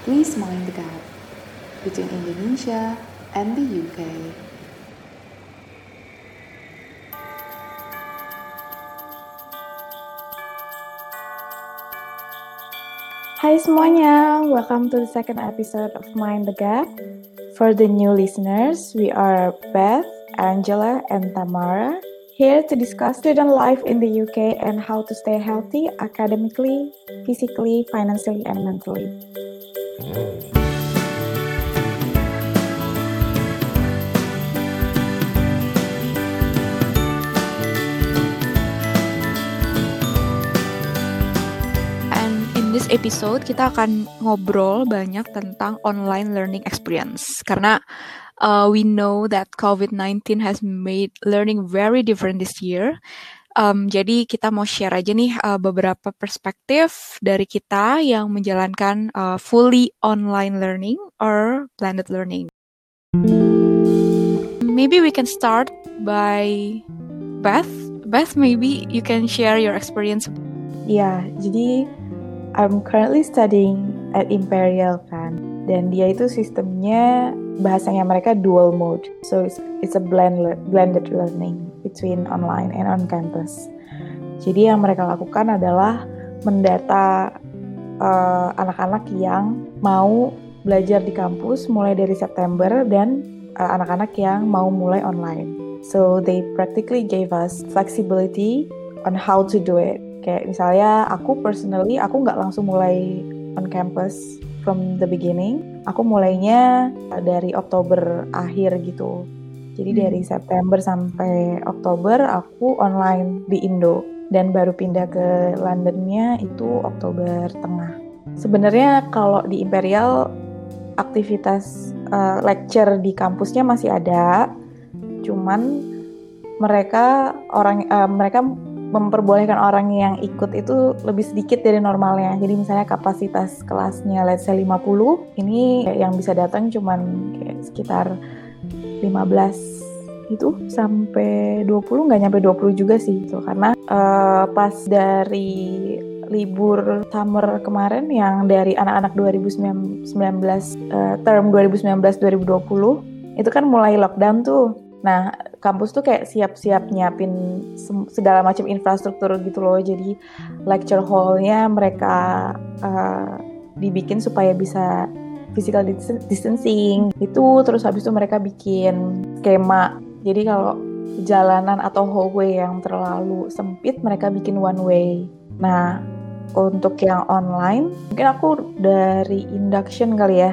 Please mind the gap between Indonesia and the UK. Hi semuanya, welcome to the second episode of Mind the Gap. For the new listeners, we are Beth, Angela, and Tamara here to discuss student life in the UK and how to stay healthy academically, physically, financially, and mentally. This episode kita akan ngobrol banyak tentang online learning experience karena uh, we know that COVID-19 has made learning very different this year. Um, jadi kita mau share aja nih uh, beberapa perspektif dari kita yang menjalankan uh, fully online learning or blended learning. Maybe we can start by Beth. Beth, maybe you can share your experience. Ya, jadi I'm currently studying at Imperial kan, dan dia itu sistemnya bahasanya mereka dual mode, so it's, it's a blend blended learning between online and on campus. Jadi yang mereka lakukan adalah mendata uh, anak-anak yang mau belajar di kampus mulai dari September dan uh, anak-anak yang mau mulai online. So they practically gave us flexibility on how to do it. Kayak misalnya aku personally aku nggak langsung mulai on campus from the beginning. Aku mulainya dari Oktober akhir gitu. Jadi Hmm. dari September sampai Oktober aku online di Indo dan baru pindah ke Londonnya itu Oktober tengah. Sebenarnya kalau di Imperial aktivitas uh, lecture di kampusnya masih ada, cuman mereka orang uh, mereka memperbolehkan orang yang ikut itu lebih sedikit dari normalnya. Jadi misalnya kapasitas kelasnya let's say 50, ini yang bisa datang cuman kayak sekitar 15 itu sampai 20 nggak nyampe 20 juga sih itu karena uh, pas dari libur summer kemarin yang dari anak-anak 2019 uh, term 2019-2020 itu kan mulai lockdown tuh. Nah, kampus tuh kayak siap-siap nyiapin segala macam infrastruktur gitu loh. Jadi lecture hall-nya mereka uh, dibikin supaya bisa physical dis- distancing. Itu terus habis itu mereka bikin skema. Jadi kalau jalanan atau hallway yang terlalu sempit mereka bikin one way. Nah untuk yang online mungkin aku dari induction kali ya.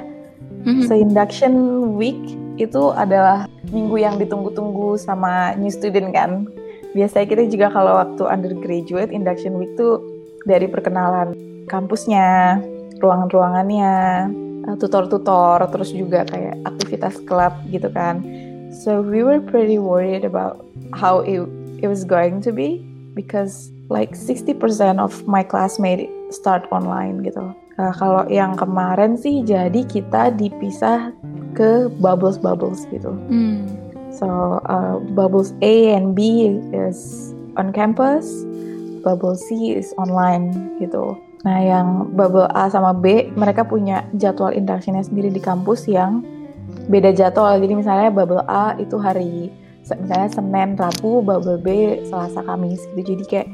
Mhm. so induction week itu adalah minggu yang ditunggu-tunggu sama new student kan. Biasanya kita juga kalau waktu undergraduate induction week tuh dari perkenalan kampusnya ruangan-ruangannya uh, tutor-tutor terus juga kayak aktivitas klub gitu kan so we were pretty worried about how it, it was going to be because like 60% of my classmates start online gitu Uh, kalau yang kemarin sih jadi kita dipisah ke bubbles bubbles gitu Hmm. So uh, bubbles A and B is on campus, bubble C is online gitu. Nah yang bubble A sama B mereka punya jadwal inductionnya sendiri di kampus yang beda jadwal. Jadi misalnya bubble A itu hari misalnya Senin, Rabu, bubble B Selasa, Kamis gitu. Jadi kayak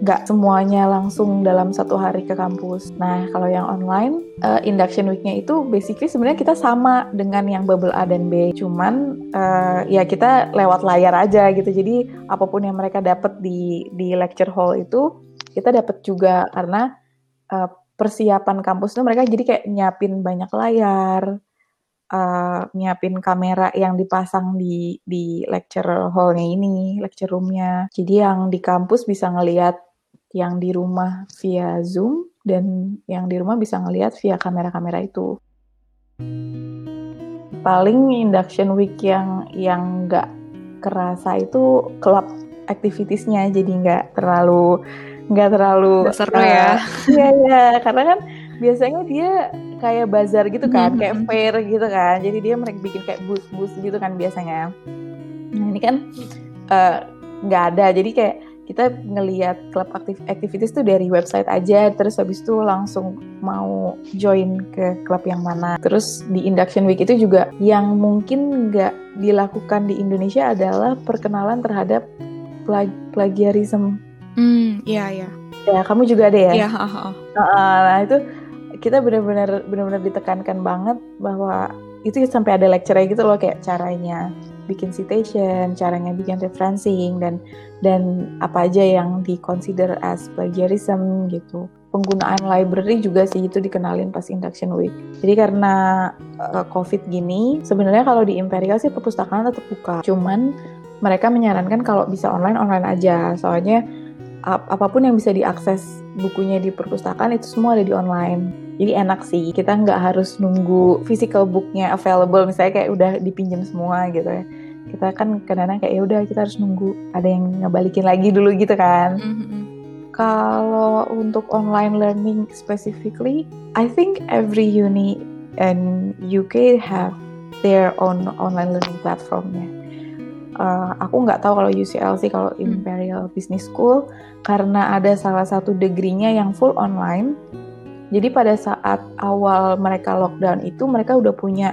nggak semuanya langsung dalam satu hari ke kampus. Nah kalau yang online uh, induction weeknya itu basically sebenarnya kita sama dengan yang bubble A dan B, cuman uh, ya kita lewat layar aja gitu. Jadi apa pun yang mereka dapat di di lecture hall itu kita dapat juga karena uh, persiapan kampus itu mereka jadi kayak nyiapin banyak layar, uh, nyiapin kamera yang dipasang di di lecture hallnya ini, lecture roomnya. Jadi yang di kampus bisa ngelihat yang di rumah via Zoom dan yang di rumah bisa ngelihat via kamera-kamera itu. Paling induction week yang yang nggak kerasa itu club activitiesnya jadi nggak terlalu nggak terlalu seru ya. Iya iya karena kan biasanya dia kayak bazar gitu kan, Mhm. kayak fair gitu kan. Jadi dia mereka bikin kayak bus-bus gitu kan biasanya. Nah ini kan eh, nggak ada, jadi kayak kita ngelihat klub aktif activities tuh dari website aja terus habis itu langsung mau join ke klub yang mana terus di induction week itu juga yang mungkin nggak dilakukan di Indonesia adalah perkenalan terhadap plag plagiarism Hmm, iya iya. ya kamu juga ada ya Iya, ha, ha. Nah itu kita benar-benar benar-benar ditekankan banget bahwa itu sampai ada lecture gitu loh kayak caranya bikin citation, caranya bikin referencing dan dan apa aja yang di consider as plagiarism gitu. Penggunaan library juga sih itu dikenalin pas induction week. Jadi karena uh, COVID gini, sebenarnya kalau di Imperial sih perpustakaan tetap buka. Cuman mereka menyarankan kalau bisa online online aja. Soalnya ap apa pun yang bisa diakses bukunya di perpustakaan itu semua ada di online. Jadi enak sih, kita nggak harus nunggu physical booknya available, misalnya kayak udah dipinjam semua gitu ya. Kita kan kadang-kadang kayak ya udah kita harus nunggu ada yang ngebalikin lagi dulu gitu kan. Hmm, hmm. Kalau untuk online learning specifically, I think every uni and UK have their own online learning platformnya. Uh, aku nggak tahu kalau UCL sih kalau Imperial Business School karena ada salah satu degree-nya yang full online. Jadi pada saat awal mereka lockdown itu mereka udah punya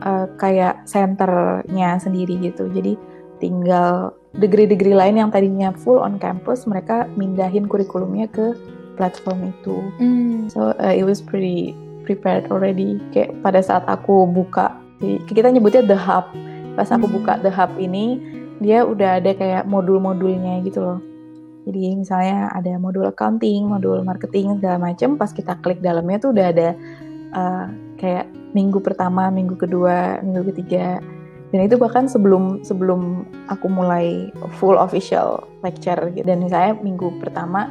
uh, kayak centernya sendiri gitu. Jadi tinggal degree-degree lain yang tadinya full on campus mereka mindahin kurikulumnya ke platform itu. Hmm. So uh, it was pretty prepared already. Kayak pada saat aku buka, kita nyebutnya the hub. Pas aku buka the hub ini, dia udah ada kayak modul-modulnya gitu loh. Jadi misalnya ada modul accounting, modul marketing segala macam. Pas kita klik dalamnya tuh udah ada uh, kayak minggu pertama, minggu kedua, minggu ketiga. Dan itu bahkan sebelum sebelum aku mulai full official lecture gitu. Dan misalnya minggu pertama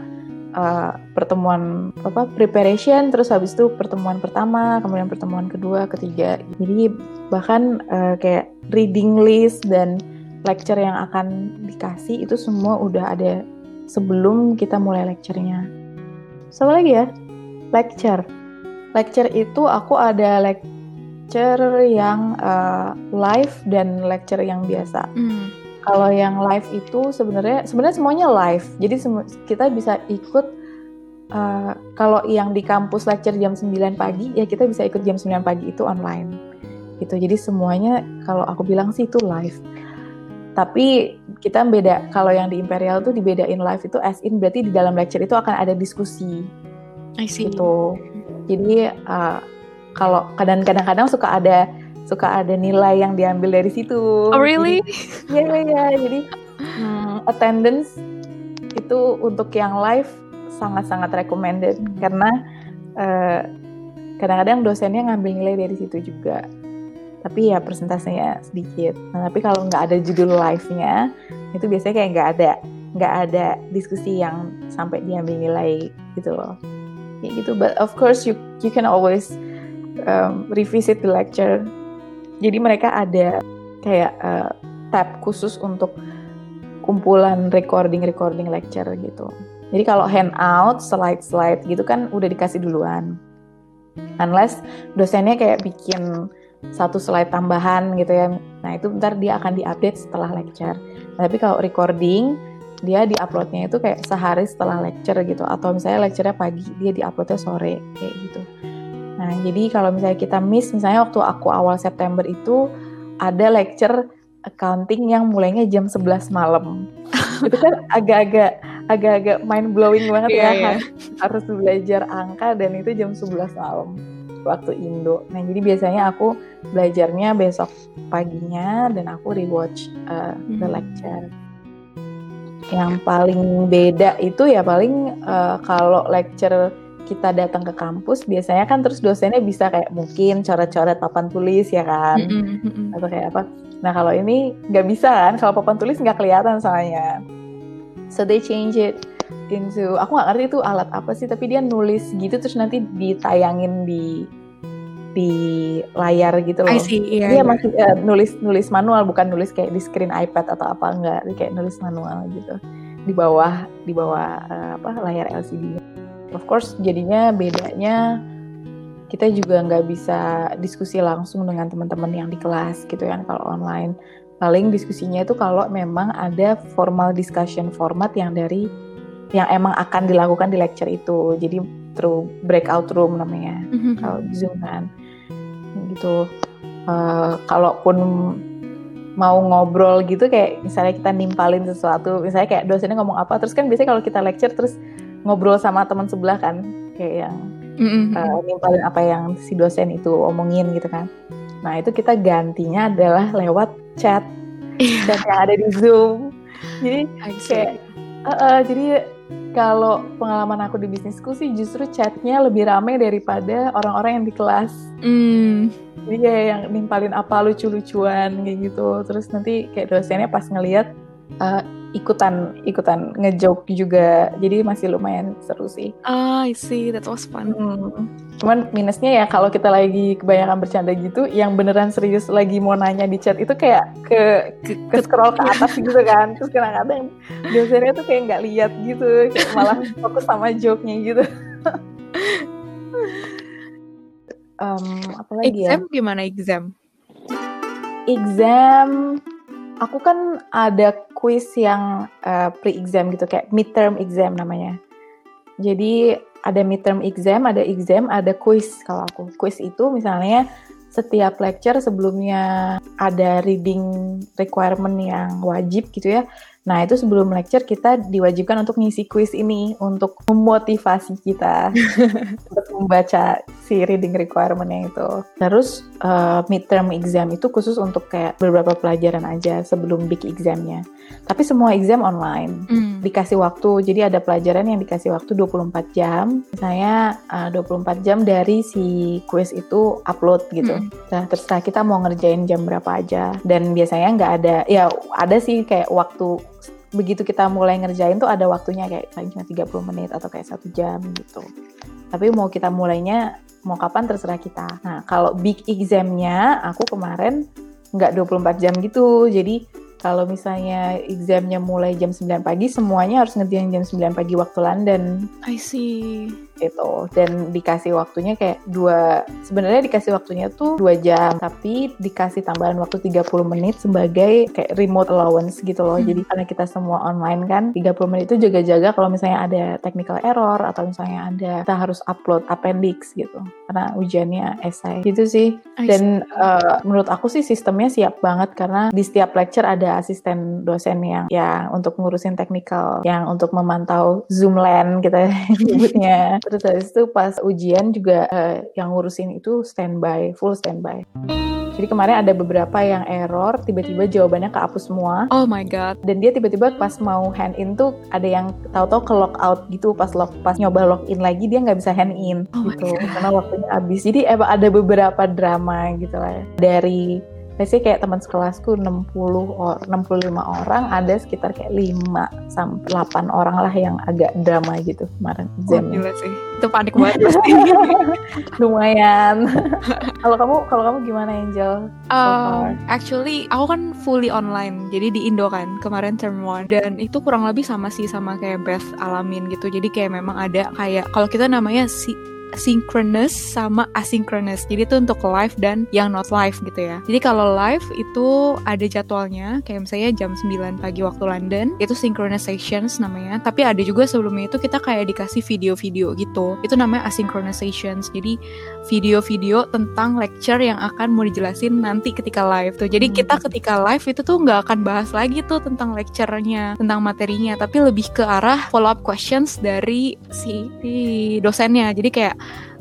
uh, pertemuan apa preparation terus habis itu pertemuan pertama kemudian pertemuan kedua ketiga jadi bahkan uh, kayak reading list dan lecture yang akan dikasih itu semua udah ada sebelum kita mulai lecture-nya. Sama lagi ya, lecture. Lecture itu aku ada lecture yang uh, live dan lecture yang biasa. Hmm. Kalau yang live itu sebenarnya sebenarnya semuanya live. Jadi kita bisa ikut uh, kalau yang di kampus lecture jam 9 pagi ya kita bisa ikut jam 9 pagi itu online. Gitu. Jadi semuanya kalau aku bilang sih itu live. Tapi kita beda kalau yang di Imperial tuh dibedain live itu as in berarti di dalam lecture itu akan ada diskusi I see. gitu. Jadi uh, kalau kadang-kadang suka ada suka ada nilai yang diambil dari situ. Oh really? Iya iya iya. Jadi hmm, attendance itu untuk yang live sangat-sangat recommended karena eh, kadang-kadang dosennya ngambil nilai dari situ juga. Tapi ya persentasenya sedikit. Nah, tapi kalau nggak ada judul live-nya itu biasanya kayak nggak ada nggak ada diskusi yang sampai diambil nilai gitu loh. Kayak gitu. But of course you you can always um, revisit the lecture. Jadi mereka ada kayak uh, tab khusus untuk kumpulan recording-recording lecture gitu. Jadi kalau handout, slide-slide gitu kan udah dikasih duluan. Unless dosennya kayak bikin satu slide tambahan gitu ya. Nah itu ntar dia akan diupdate setelah lecture. Nah, tapi kalau recording, dia diuploadnya itu kayak sehari setelah lecture gitu. Atau misalnya lecturenya pagi, dia diuploadnya sore kayak gitu. Nah jadi kalau misalnya kita miss, misalnya waktu aku awal September itu ada lecture accounting yang mulainya jam 11 malam. itu kan agak-agak agak-agak mind blowing banget Iya, ya harus, harus belajar angka dan itu jam 11 malam waktu Indo. Nah jadi biasanya aku belajarnya besok paginya dan aku rewatch uh, the Hmm. lecture. Yang paling beda itu ya paling uh, kalau lecture kita datang ke kampus biasanya kan terus dosennya bisa kayak mungkin coret-coret papan tulis ya kan Mm-mm, mm-mm. atau kayak apa. Nah kalau ini nggak bisa kan, kalau papan tulis nggak kelihatan soalnya. So they change it into, aku nggak ngerti itu alat apa sih, tapi dia nulis gitu terus nanti ditayangin di di layar gitu loh. I see. Iya. Dia iya. masih eh, nulis nulis manual bukan nulis kayak di screen iPad atau apa enggak, Dia kayak nulis manual gitu di bawah di bawah eh, apa layar LCD. Of course jadinya bedanya kita juga nggak bisa diskusi langsung dengan teman-teman yang di kelas gitu kan kalau online. paling diskusinya itu kalau memang ada formal discussion format yang dari yang emang akan dilakukan di lecture itu. Jadi through breakout room namanya. Mhm. kalau di zoom kan. Gitu. Eh, kalaupun mau ngobrol gitu kayak misalnya kita nimpalin sesuatu misalnya kayak dosennya ngomong apa terus kan biasanya kalau kita lecture terus ngobrol sama teman sebelah kan kayak yang uh, nimpalin apa yang si dosen itu omongin gitu kan. Nah itu kita gantinya adalah lewat chat, chat yang ada di Zoom. Jadi kayak, uh, uh, jadi kalau pengalaman aku di bisnisku sih justru chatnya lebih rame daripada orang-orang yang di kelas. Hmm. Jadi kayak yang nimpalin apa lucu-lucuan kayak gitu. Terus nanti kayak dosennya pas ngeliat uh, ikutan ikutan ngejoke juga. Jadi masih lumayan seru sih. Ah, I see. That was fun. Hmm. Cuman minusnya ya kalau kita lagi kebanyakan bercanda gitu, yang beneran serius lagi mau nanya di chat itu kayak ke Ke- ke scroll ke atas gitu kan. Terus kadang-kadang dosennya tuh kayak nggak lihat gitu, kayak malah fokus sama joke-nya gitu. Em, apa lagi ya? Exam gimana exam? Exam, aku kan ada quiz yang eh, pre-exam gitu, kayak midterm exam namanya. Jadi ada midterm exam, ada exam, ada quiz kalau aku. Quiz itu misalnya setiap lecture sebelumnya ada reading requirement yang wajib gitu ya. Nah itu sebelum lecture kita diwajibkan untuk ngisi quiz ini untuk memotivasi kita untuk membaca si reading requirement-nya itu. Terus uh, midterm exam itu khusus untuk kayak beberapa pelajaran aja sebelum big examnya. Tapi semua exam online Hmm. dikasih waktu. Jadi ada pelajaran yang dikasih waktu 24 jam. Misalnya uh, 24 jam dari si quiz itu upload gitu. Mm. Nah, terserah kita mau ngerjain jam berapa aja. Dan biasanya nggak ada, ya ada sih kayak waktu begitu kita mulai ngerjain tuh ada waktunya kayak paling cuma 30 menit atau kayak satu jam gitu. Tapi mau kita mulainya mau kapan terserah kita. Nah, kalau big examnya aku kemarin nggak 24 jam gitu. Jadi kalau misalnya examnya mulai jam 9 pagi, semuanya harus ngerjain jam 9 pagi waktu London I see. Gitu. Dan dikasih waktunya kayak dua sebenarnya dikasih waktunya tuh dua jam tapi dikasih tambahan waktu 30 menit sebagai kayak remote allowance gitu loh. Hmm. jadi karena kita semua online kan 30 menit itu jaga-jaga kalau misalnya ada technical error atau misalnya ada kita harus upload appendix gitu. Karena ujiannya essay gitu sih. Dan uh, menurut aku sih sistemnya siap banget karena di setiap lecture ada asisten dosen yang ya untuk ngurusin teknikal, yang untuk memantau zoom land kita nyebutnya. Terus habis itu pas ujian juga uh, yang ngurusin itu standby, full standby. Jadi kemarin ada beberapa yang error, tiba-tiba jawabannya kehapus semua. Oh my god. Dan dia tiba-tiba pas mau hand in tuh ada yang tahu-tahu ke lock out gitu pas log pas nyoba login lagi dia nggak bisa hand in Oh my gitu God. karena waktunya habis. Jadi ada beberapa drama gitu lah. Dari Biasanya kayak teman sekelasku 60 or 65 orang, ada sekitar kayak 5 sampai 8 orang lah yang agak drama gitu kemarin Oh, examnya. gila sih. Itu panik banget pasti. Lumayan. kalau kamu kalau kamu gimana Angel? So. Um, actually, aku kan fully online. Jadi di Indo kan kemarin term one dan itu kurang lebih sama sih sama kayak Beth alamin gitu. Jadi kayak memang ada kayak kalau kita namanya si synchronous sama asynchronous. Jadi itu untuk live dan yang not live gitu ya. Jadi kalau live itu ada jadwalnya kayak misalnya jam 9 pagi waktu London itu synchronous sessions namanya. Tapi ada juga sebelumnya itu kita kayak dikasih video-video gitu. Itu namanya asynchronous sessions. Jadi video-video tentang lecture yang akan mau dijelasin nanti ketika live tuh. Jadi Hmm. kita ketika live itu tuh nggak akan bahas lagi tuh tentang lecture-nya, tentang materinya, tapi lebih ke arah follow up questions dari si, si dosennya. Jadi kayak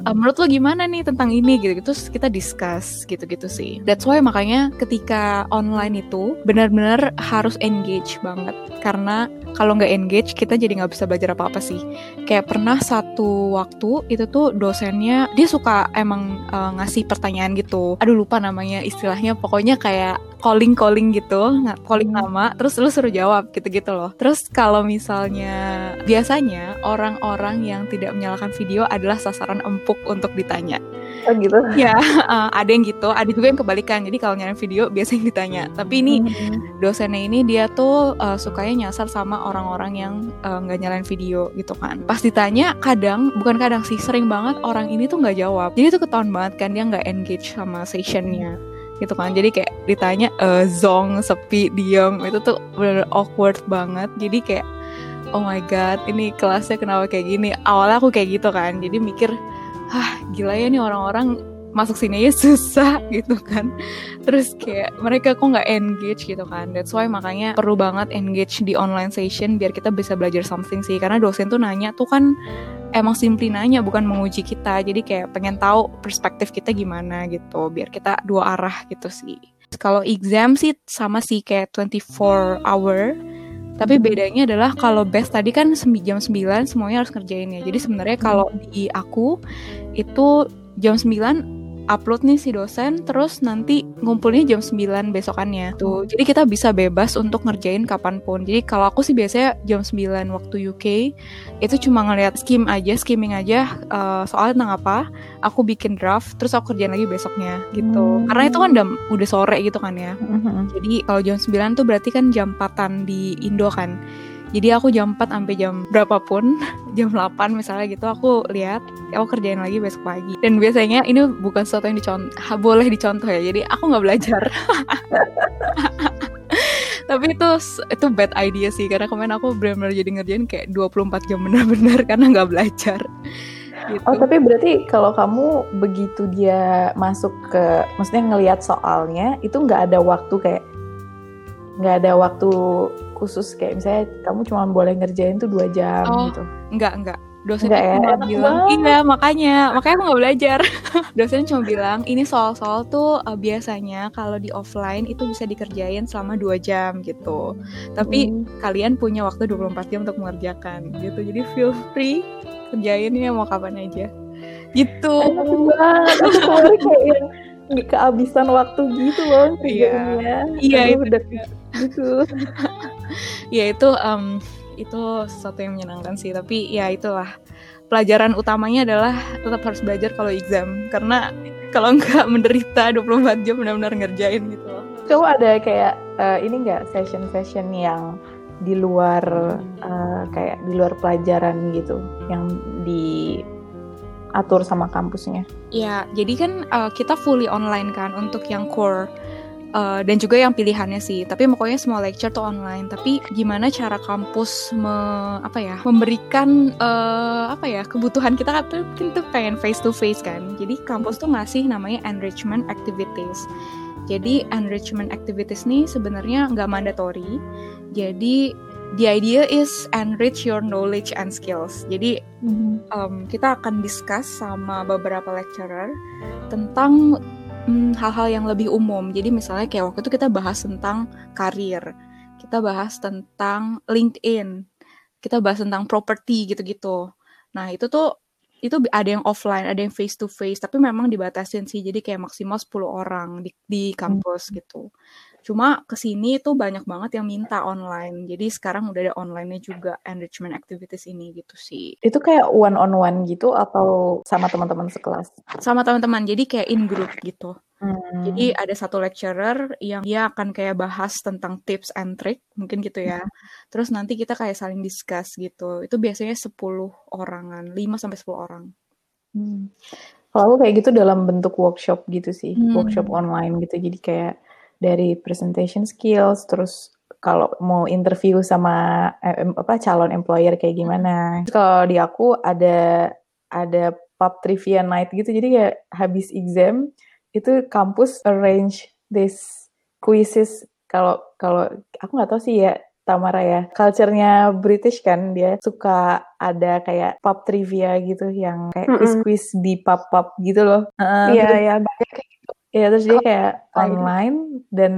"E, menurut lo gimana nih tentang ini? Gitu. Terus kita discuss gitu-gitu sih. That's why makanya ketika online itu benar-benar harus engage banget. Karena kalau nggak engage kita jadi nggak bisa belajar apa-apa sih. Kayak pernah satu waktu itu tuh dosennya dia suka emang eh, ngasih pertanyaan gitu. Aduh lupa namanya istilahnya. Pokoknya kayak calling calling gitu calling nama terus lu suruh jawab gitu-gitu loh terus kalau misalnya biasanya orang-orang yang tidak menyalakan video adalah sasaran empuk untuk ditanya Oh gitu. ya eh, ada yang gitu ada juga yang kebalikan jadi kalau nyalain video biasanya ditanya tapi ini Hmm. dosennya ini dia tuh uh, sukanya nyasar sama orang-orang yang uh, nggak nyalain video gitu kan. Pas ditanya kadang bukan kadang sih sering banget orang ini tuh nggak jawab. Jadi tuh ketahuan banget kan dia nggak engage sama sessionnya gitu kan. Jadi kayak ditanya eh zong sepi diem itu tuh bener awkward banget. Jadi kayak oh my god ini kelasnya kenapa kayak gini? Awalnya aku kayak gitu kan. Jadi mikir hah gila ya nih orang-orang masuk sini aja susah gitu kan. Terus kayak mereka kok nggak engage gitu kan. That's why makanya perlu banget engage di online session biar kita bisa belajar something sih. Karena dosen tuh nanya tuh kan emang simply nanya bukan menguji kita. Jadi kayak pengen tahu perspektif kita gimana gitu biar kita dua arah gitu sih. Kalau exam sih sama sih kayak 24 hour. Tapi bedanya adalah kalau best tadi kan jam 9 semuanya harus ngerjain ya. Jadi sebenarnya kalau di aku itu jam 9 upload nih si dosen terus nanti ngumpulnya jam 9 besokannya tuh. Jadi kita bisa bebas untuk ngerjain kapan pun. Jadi kalau aku sih biasanya jam 9 waktu UK itu cuma ngeliat skim aja, skimming aja eh, soal tentang apa, aku bikin draft terus aku kerjain lagi besoknya gitu. Hmm. Karena itu kan udah udah sore gitu kan ya. Mhm. Jadi kalau jam 9 tuh berarti kan jam 4 di Indo kan. Jadi aku jam 4 sampai jam berapapun, jam 8 misalnya gitu aku lihat, aku kerjain lagi besok pagi. Dan biasanya ini bukan sesuatu yang dicontoh, boleh dicontoh ya. Jadi aku nggak belajar. Tapi itu itu bad idea sih karena kemarin aku benar-benar jadi ngerjain kayak 24 jam bener-bener karena nggak belajar. Gitu. Oh tapi berarti kalau kamu begitu dia masuk ke, maksudnya ngelihat soalnya itu nggak ada waktu kayak nggak ada waktu khusus kayak misalnya kamu cuma boleh ngerjain tuh dua jam Oh, gitu. Enggak, enggak. Dosen Enggak ya? cuma bilang, iya makanya, makanya aku nggak belajar. Dosen cuma bilang, ini soal-soal tuh uh, biasanya kalau di offline itu bisa dikerjain selama dua jam gitu. Tapi Hmm. kalian punya waktu 24 jam untuk mengerjakan gitu. Jadi feel free kerjain ya mau kapan aja. Gitu. Banget. Kayak yang nggak kehabisan waktu gitu loh Iya. Iya, itu udah. Gitu. ya itu em, itu sesuatu yang menyenangkan sih tapi ya itulah pelajaran utamanya adalah tetap harus belajar kalau exam karena kalau nggak menderita 24 jam benar-benar ngerjain gitu loh. Kamu ada kayak eh, ini nggak session-session yang di luar eh, kayak di luar pelajaran gitu yang diatur sama kampusnya? Ya, jadi kan eh, kita fully online kan untuk yang core eh, dan juga yang pilihannya sih. Tapi pokoknya semua lecture tuh online. Tapi gimana cara kampus me- apa ya memberikan eh, apa ya kebutuhan kita kan tuh kan tuh pengen face to face kan. Jadi kampus tuh ngasih namanya enrichment activities. Jadi enrichment activities nih sebenarnya nggak mandatory. Jadi the idea is enrich your knowledge and skills. Jadi um, kita akan discuss sama beberapa lecturer tentang mm, hal-hal yang lebih umum. Jadi misalnya kayak waktu itu kita bahas tentang karir, kita bahas tentang LinkedIn, kita bahas tentang property gitu-gitu. Nah itu tuh itu ada yang offline, ada yang face to face, tapi memang dibatasin sih. Jadi kayak maksimal 10 orang di, di kampus gitu. Cuma ke sini tuh banyak banget yang minta online. Jadi sekarang udah ada online-nya juga enrichment activities ini gitu sih. Itu kayak one on one gitu atau sama teman-teman sekelas? sama teman-teman jadi kayak in group gitu Hmm. jadi ada satu lecturer yang dia akan kayak bahas tentang tips and trick mungkin gitu ya terus nanti kita kayak saling discuss gitu itu biasanya 10 orangan 5 sampai 10 orang Hmm. Kalau aku kayak gitu dalam bentuk workshop gitu sih, Hmm. workshop online gitu. Jadi kayak dari presentation skills, terus kalau mau interview sama eh, apa calon employer kayak gimana. Terus kalau di aku ada ada pub trivia night gitu. Jadi kayak habis exam itu kampus arrange this quizzes. Kalau kalau aku nggak tahu sih ya Tamara ya. Culture-nya British kan dia suka ada kayak pub trivia gitu yang kayak Mm-mm. quiz-quiz di pub-pub gitu loh. Iya, terus- iya, banyak kayak gitu. Iya terus dia kayak online dan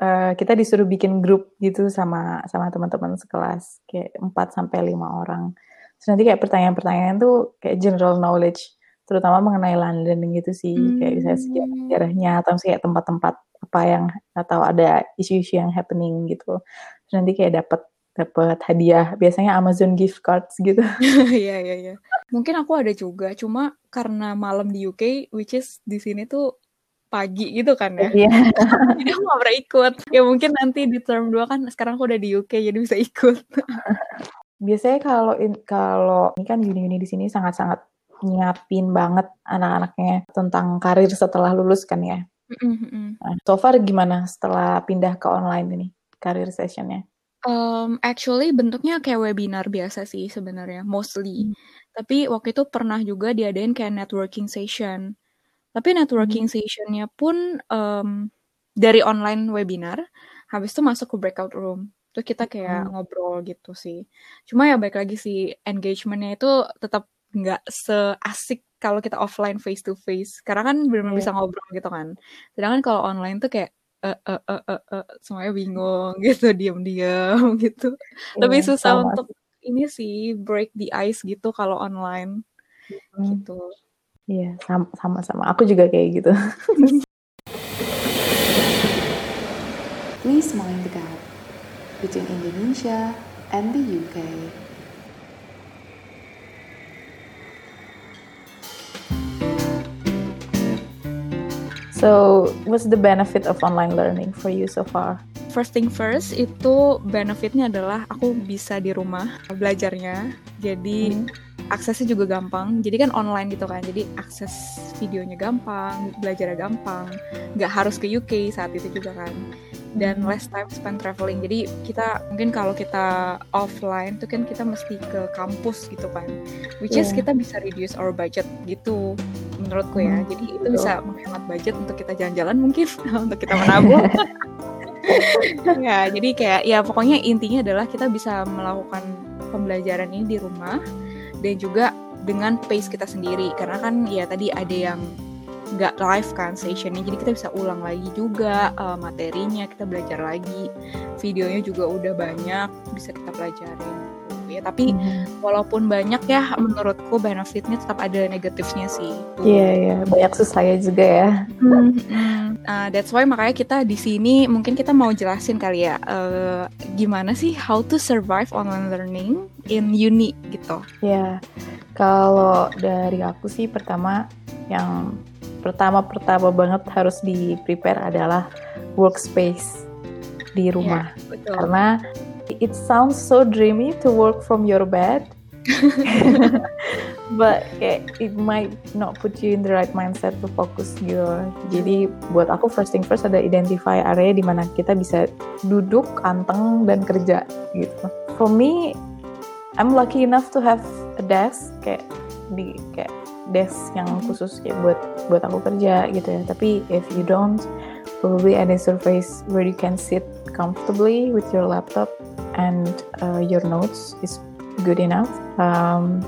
eh, kita disuruh bikin grup gitu sama sama teman-teman sekelas kayak 4 sampai 5 orang. Terus nanti kayak pertanyaan-pertanyaan tuh kayak general knowledge terutama mengenai London gitu sih kayak bisa Hmm. sejarahnya atau misalnya kayak tempat-tempat apa yang atau ada isu-isu yang happening gitu. Terus nanti kayak dapat dapat hadiah biasanya Amazon gift cards gitu. Iya iya iya. Mungkin aku ada juga, cuma karena malam di UK, which is di sini tuh pagi gitu kan ya. Iya. Jadi aku gak pernah ikut. Ya mungkin nanti di term 2 kan sekarang aku udah di UK jadi bisa ikut. Biasanya kalau kalau ini kan uni-uni di sini sangat-sangat nyiapin banget anak-anaknya tentang karir setelah lulus kan ya. Nah, so far gimana setelah pindah ke online ini career sessionnya? Um, actually bentuknya kayak webinar biasa sih sebenarnya, mostly. Hmm. Tapi waktu itu pernah juga diadain kayak networking session. Tapi networking Hmm. sessionnya pun um, dari online webinar, habis itu masuk ke breakout room. Terus kita kayak Hmm. ngobrol gitu sih. Cuma ya baik lagi sih engagementnya itu tetap nggak seasik kalau kita offline face to face. Karena kan benar-benar Iya. bisa ngobrol gitu kan. Sedangkan kalau online tuh kayak eh eh eh eh eh, semuanya bingung gitu, diam-diam gitu. Lebih Iya, susah sama untuk ini sih break the ice gitu kalau online Hmm. gitu. Iya, sam- sama-sama. Aku juga kayak gitu. Please mind the gap between Indonesia and the UK. So, what's the benefit of online learning for you so far? First thing first itu benefitnya adalah aku bisa di rumah belajarnya. Jadi Hmm. Aksesnya juga gampang. Jadi kan online gitu kan. Jadi akses videonya gampang, belajarnya gampang. Nggak harus ke UK saat itu juga kan. Dan Hmm. less time spent traveling. Jadi kita mungkin kalau kita offline tuh kan kita mesti ke kampus gitu kan. Which is Yeah. kita bisa reduce our budget gitu menurutku ya. Hmm, Jadi itu betul. bisa menghemat budget untuk kita jalan-jalan mungkin untuk kita menabung. ya, jadi kayak ya pokoknya intinya adalah kita bisa melakukan pembelajaran ini di rumah dan juga dengan pace kita sendiri. Karena kan ya tadi ada yang nggak live kan sessionnya jadi kita bisa ulang lagi juga eh, materinya kita belajar lagi. Videonya juga udah banyak bisa kita pelajarin ya tapi Mhm. walaupun banyak ya menurutku benefitnya tetap ada negatifnya sih Iya, iya. Banyak susahnya juga ya. Hmm, Nah, that's why makanya kita di sini mungkin kita mau jelasin kali ya eh, gimana sih how to survive online learning in uni gitu. Ya, kalau dari aku sih pertama yang pertama-pertama banget harus di prepare adalah workspace di rumah. Betul. Karena it sounds so dreamy to work from your bed. But kayak it might not put you in the right mindset to focus gitu. Jadi buat aku first thing first ada identify area di mana kita bisa duduk, anteng dan kerja gitu. For me, I'm lucky enough to have a desk kayak di kayak desk yang khusus kayak buat buat aku kerja gitu ya. Tapi if you don't, probably any surface where you can sit comfortably with your laptop and uh, your notes is good enough. Um,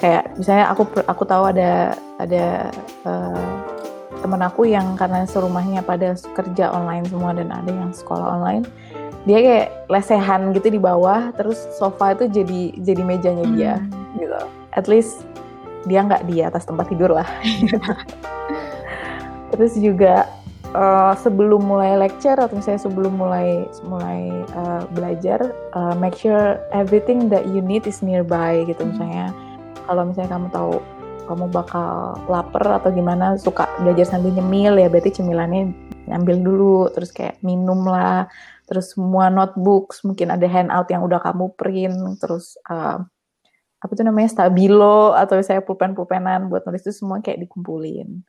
kayak misalnya aku aku tahu ada ada uh, temen aku yang karena serumahnya pada kerja online semua dan ada yang sekolah online dia kayak lesehan gitu di bawah terus sofa itu jadi jadi mejanya dia Hmm. gitu at least dia nggak di atas tempat tidur lah terus juga uh, sebelum mulai lecture atau misalnya sebelum mulai mulai uh, belajar uh, make sure everything that you need is nearby gitu misalnya. Kalau misalnya kamu tahu kamu bakal lapar atau gimana suka belajar sambil nyemil ya berarti cemilannya ambil dulu terus kayak minum lah terus semua notebooks mungkin ada handout yang udah kamu print terus uh, apa tuh namanya stabilo atau saya pulpen-pulpenan buat nulis itu semua kayak dikumpulin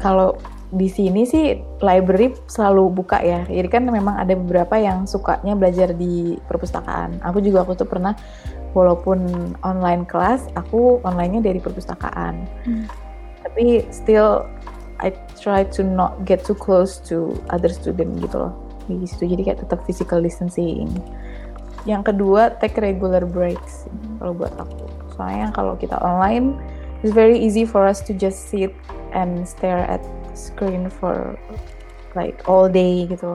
kalau di sini sih library selalu buka ya. Jadi kan memang ada beberapa yang sukanya belajar di perpustakaan. Aku juga aku tuh pernah walaupun online kelas, aku onlinenya dari perpustakaan. Hmm. Tapi still I try to not get too close to other student gitu loh. Di situ jadi kayak tetap physical distancing. Yang kedua, take regular breaks kalau buat aku. Soalnya kalau kita online, it's very easy for us to just sit and stare at screen for like all day gitu.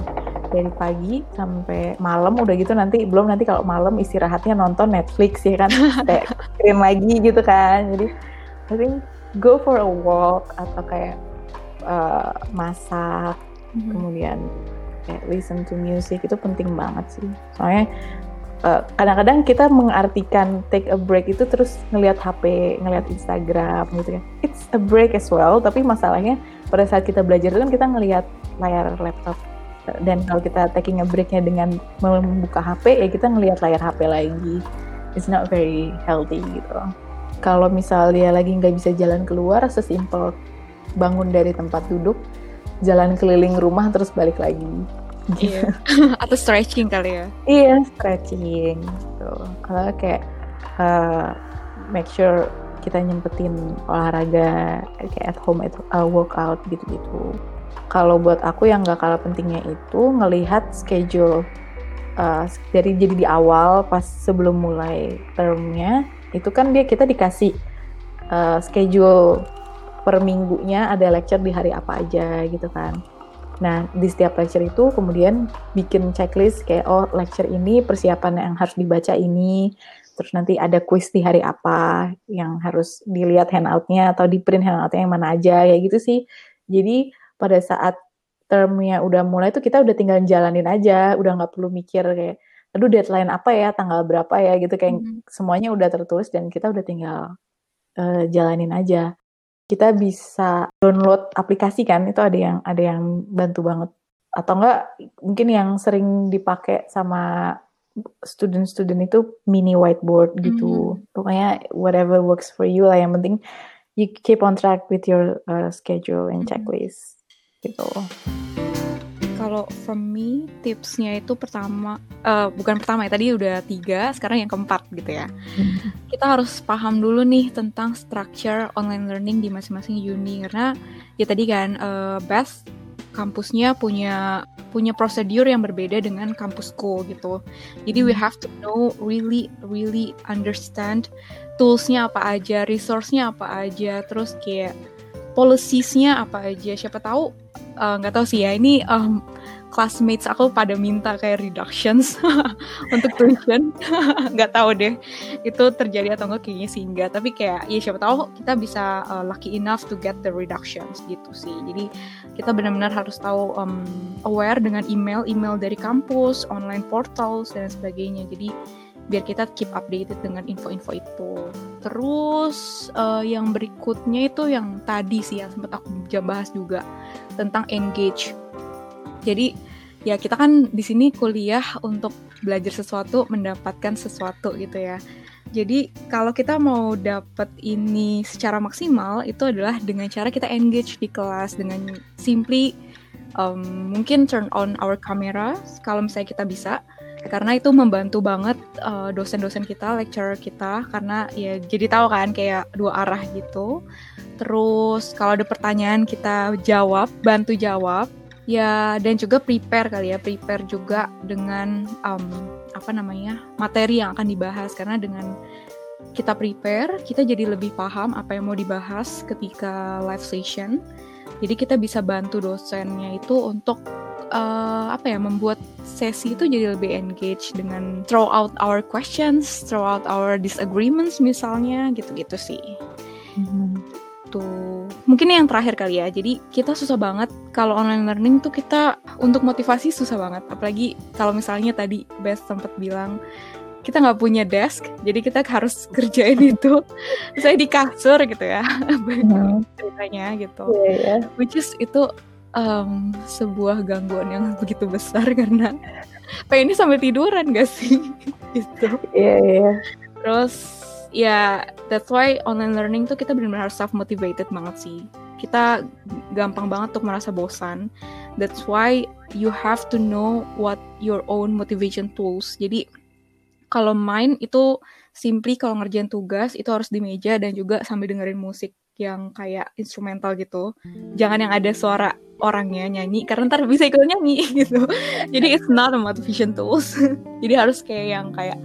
Dari pagi sampai malam udah gitu nanti belum nanti kalau malam istirahatnya nonton Netflix ya kan? Kayak screen lagi gitu kan. Jadi I think go for a walk atau kayak uh, masak Mhm. kemudian kayak listen to music itu penting banget sih. Soalnya uh, kadang-kadang kita mengartikan take a break itu terus ngelihat HP ngelihat Instagram gitu kan. It's a break as well tapi masalahnya pada saat kita belajar itu kan kita ngelihat layar laptop. Dan kalau kita taking a breaknya dengan membuka HP ya kita ngelihat layar HP lagi. It's not very healthy gitu. Kalau dia lagi nggak bisa jalan keluar sesimpel bangun dari tempat duduk, jalan keliling rumah terus balik lagi. Iya. Atau stretching kali ya? Iya, stretching. Gitu. Kalau kayak uh, make sure kita nyempetin olahraga kayak at home at uh, workout gitu-gitu. Kalau buat aku yang gak kalah pentingnya itu ngelihat schedule uh, dari jadi di awal pas sebelum mulai termnya itu kan dia kita dikasih uh, schedule per minggunya ada lecture di hari apa aja gitu kan. Nah, di setiap lecture itu kemudian bikin checklist kayak oh lecture ini persiapan yang harus dibaca ini, terus nanti ada quiz di hari apa yang harus dilihat handoutnya atau di print handoutnya yang mana aja kayak gitu sih. Jadi pada saat termnya udah mulai tuh kita udah tinggal jalanin aja, udah nggak perlu mikir kayak aduh deadline apa ya, tanggal berapa ya gitu kayak mm -hmm. semuanya udah tertulis dan kita udah tinggal uh, jalanin aja kita bisa download aplikasi kan? Itu ada yang ada yang bantu banget. Atau enggak mungkin yang sering dipakai sama student-student itu mini whiteboard gitu. Mm. pokoknya whatever works for you lah. Yang penting you keep on track with your uh, schedule and checklist mm. gitu kalau from me tipsnya itu pertama uh, bukan pertama ya tadi udah tiga sekarang yang keempat gitu ya hmm. kita harus paham dulu nih tentang structure online learning di masing-masing uni karena ya tadi kan uh, best kampusnya punya punya prosedur yang berbeda dengan kampusku gitu. Jadi we hmm. have to know really really understand toolsnya apa aja, resource-nya apa aja, terus kayak policies-nya apa aja. Siapa tahu Eh, nggak uh, tahu sih ya. Ini um, classmates aku pada minta kayak reductions untuk tuition. Nggak tahu deh itu terjadi atau enggak kayaknya sih enggak tapi kayak ya siapa tahu kita bisa uh, lucky enough to get the reductions gitu sih. Jadi kita benar-benar harus tahu um, aware dengan email email dari kampus online portals dan sebagainya. Jadi biar kita keep updated dengan info-info itu. Terus uh, yang berikutnya itu yang tadi sih yang sempat aku bahas juga tentang engage. Jadi ya kita kan di sini kuliah untuk belajar sesuatu, mendapatkan sesuatu gitu ya. Jadi kalau kita mau dapat ini secara maksimal itu adalah dengan cara kita engage di kelas dengan simply um, mungkin turn on our camera kalau misalnya kita bisa karena itu membantu banget uh, dosen-dosen kita, lecturer kita karena ya jadi tahu kan kayak dua arah gitu. Terus kalau ada pertanyaan kita jawab, bantu jawab. Ya dan juga prepare kali ya, prepare juga dengan um, apa namanya materi yang akan dibahas karena dengan kita prepare, kita jadi lebih paham apa yang mau dibahas ketika live session. Jadi kita bisa bantu dosennya itu untuk uh, apa ya membuat sesi itu jadi lebih engage dengan throw out our questions, throw out our disagreements misalnya gitu-gitu sih. Mm-hmm. Tuh mungkin yang terakhir kali ya. Jadi kita susah banget kalau online learning tuh kita untuk motivasi susah banget. Apalagi kalau misalnya tadi Best sempat bilang kita nggak punya desk, jadi kita harus kerjain itu. Saya di kasur gitu ya, mm-hmm. ceritanya gitu. Yeah, yeah. Which is itu um, sebuah gangguan yang begitu besar karena pengennya sampai tiduran gak sih? Gitu. Iya yeah, iya. Yeah. terus ya yeah, that's why online learning tuh kita benar-benar harus self motivated banget sih. Kita gampang banget untuk merasa bosan. That's why you have to know what your own motivation tools. Jadi kalau main itu simply kalau ngerjain tugas itu harus di meja dan juga sambil dengerin musik yang kayak instrumental gitu. Jangan yang ada suara orangnya nyanyi karena ntar bisa ikut nyanyi gitu. Jadi it's not a motivation tools. Jadi harus kayak yang kayak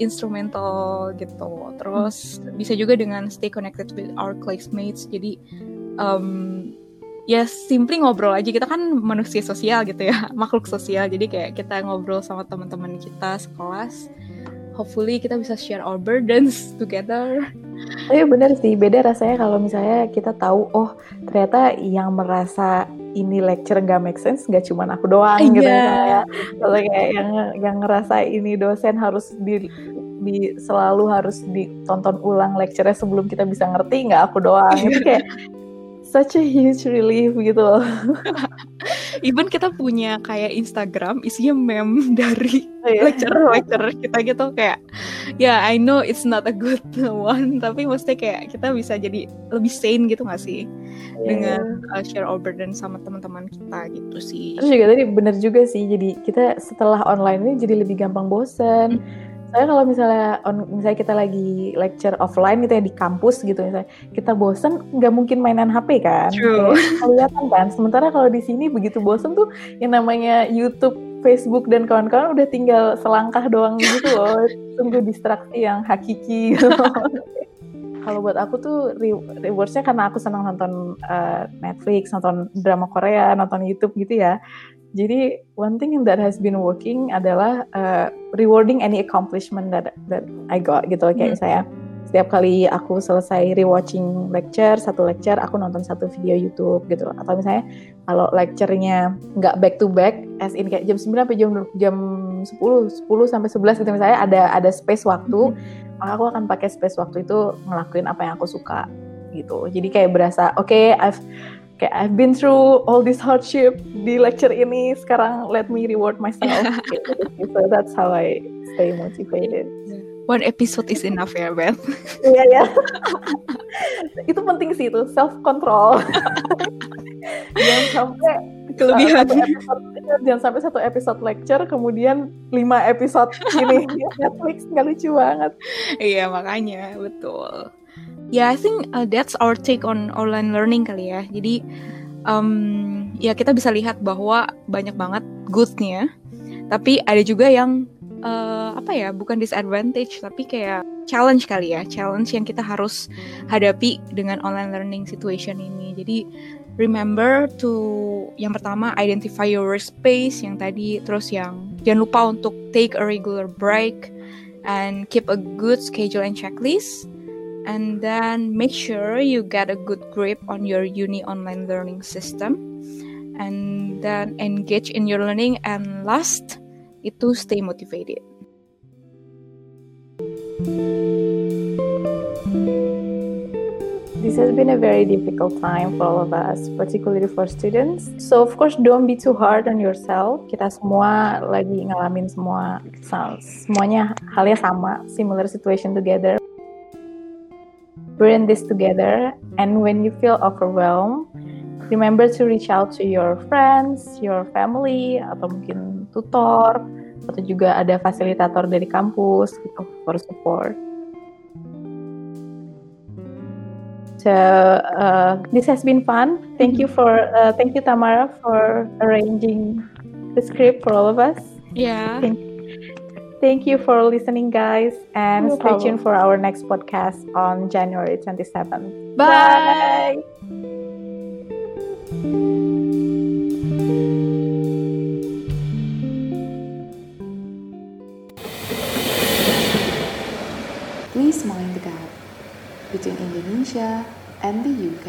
instrumental gitu. Terus bisa juga dengan stay connected with our classmates. Jadi um, ya simply ngobrol aja kita kan manusia sosial gitu ya makhluk sosial jadi kayak kita ngobrol sama teman-teman kita sekelas hopefully kita bisa share our burdens together. Iya bener sih, beda rasanya kalau misalnya kita tahu, oh ternyata yang merasa ini lecture gak make sense gak cuma aku doang yeah. gitu ya. Kalau kayak yang yang ngerasa ini dosen harus di, di selalu harus ditonton ulang lecture sebelum kita bisa ngerti nggak aku doang. Itu kayak such a huge relief gitu loh. even kita punya kayak Instagram isinya meme dari Oh, iya. lecturer lecturer kita gitu kayak ya I know it's not a good one tapi mesti kayak kita bisa jadi lebih sane gitu gak sih Iya. dengan uh, share our burden sama teman-teman kita gitu sih Terus juga tadi bener juga sih, jadi kita setelah online ini jadi lebih gampang bosen. Saya kalau misalnya on, misalnya kita lagi lecture offline gitu ya di kampus gitu misalnya kita bosen nggak mungkin mainan HP kan, True. Kelihatan kan. Sementara kalau di sini begitu bosen tuh yang namanya YouTube, Facebook dan kawan-kawan udah tinggal selangkah doang gitu loh. Sungguh distraksi yang hakiki. Gitu. kalau buat aku tuh re- rewardsnya karena aku senang nonton uh, Netflix, nonton drama Korea, nonton YouTube gitu ya. Jadi one thing that has been working adalah uh, rewarding any accomplishment that that I got gitu kayak Hmm. misalnya setiap kali aku selesai rewatching lecture satu lecture aku nonton satu video YouTube gitu atau misalnya kalau lecturenya nggak back to back as in kayak jam 9 sampai jam jam 10 10 sampai 11 gitu misalnya ada ada space waktu maka aku akan pakai space waktu itu ngelakuin apa yang aku suka gitu. Jadi kayak berasa oke I've kayak I've been through all this hardship di lecture ini sekarang let me reward myself. So that's how I stay motivated. One episode is enough ya Beth iya ya itu penting sih itu self control jangan sampai kelebihan. episode, jangan sampai satu episode lecture kemudian lima episode ini Netflix nggak lucu banget. Iya makanya betul. Ya, I think uh, that's our take on online learning kali ya. Jadi um, ya kita bisa lihat bahwa banyak banget goodnya, tapi ada juga yang uh, apa ya bukan disadvantage tapi kayak challenge kali ya, challenge yang kita harus hadapi dengan online learning situation ini. Jadi remember to yang pertama identify your workspace yang tadi, terus yang jangan lupa untuk take a regular break and keep a good schedule and checklist. And then make sure you get a good grip on your uni online learning system. And then engage in your learning. And last, itu stay motivated. This has been a very difficult time for all of us, particularly for students. So of course, don't be too hard on yourself. Kita semua lagi ngalamin semua semuanya halnya sama, similar situation together. We're in this together, and when you feel overwhelmed, remember to reach out to your friends, your family, atau mungkin tutor, atau juga ada fasilitator dari kampus gitu for support. So uh, this has been fun. Thank you for uh, thank you Tamara for arranging the script for all of us. Yeah. Thank, thank you for listening, guys, and No stay problem. tuned for our next podcast on January 27th. Bye. Please mind the gap between Indonesia and the UK.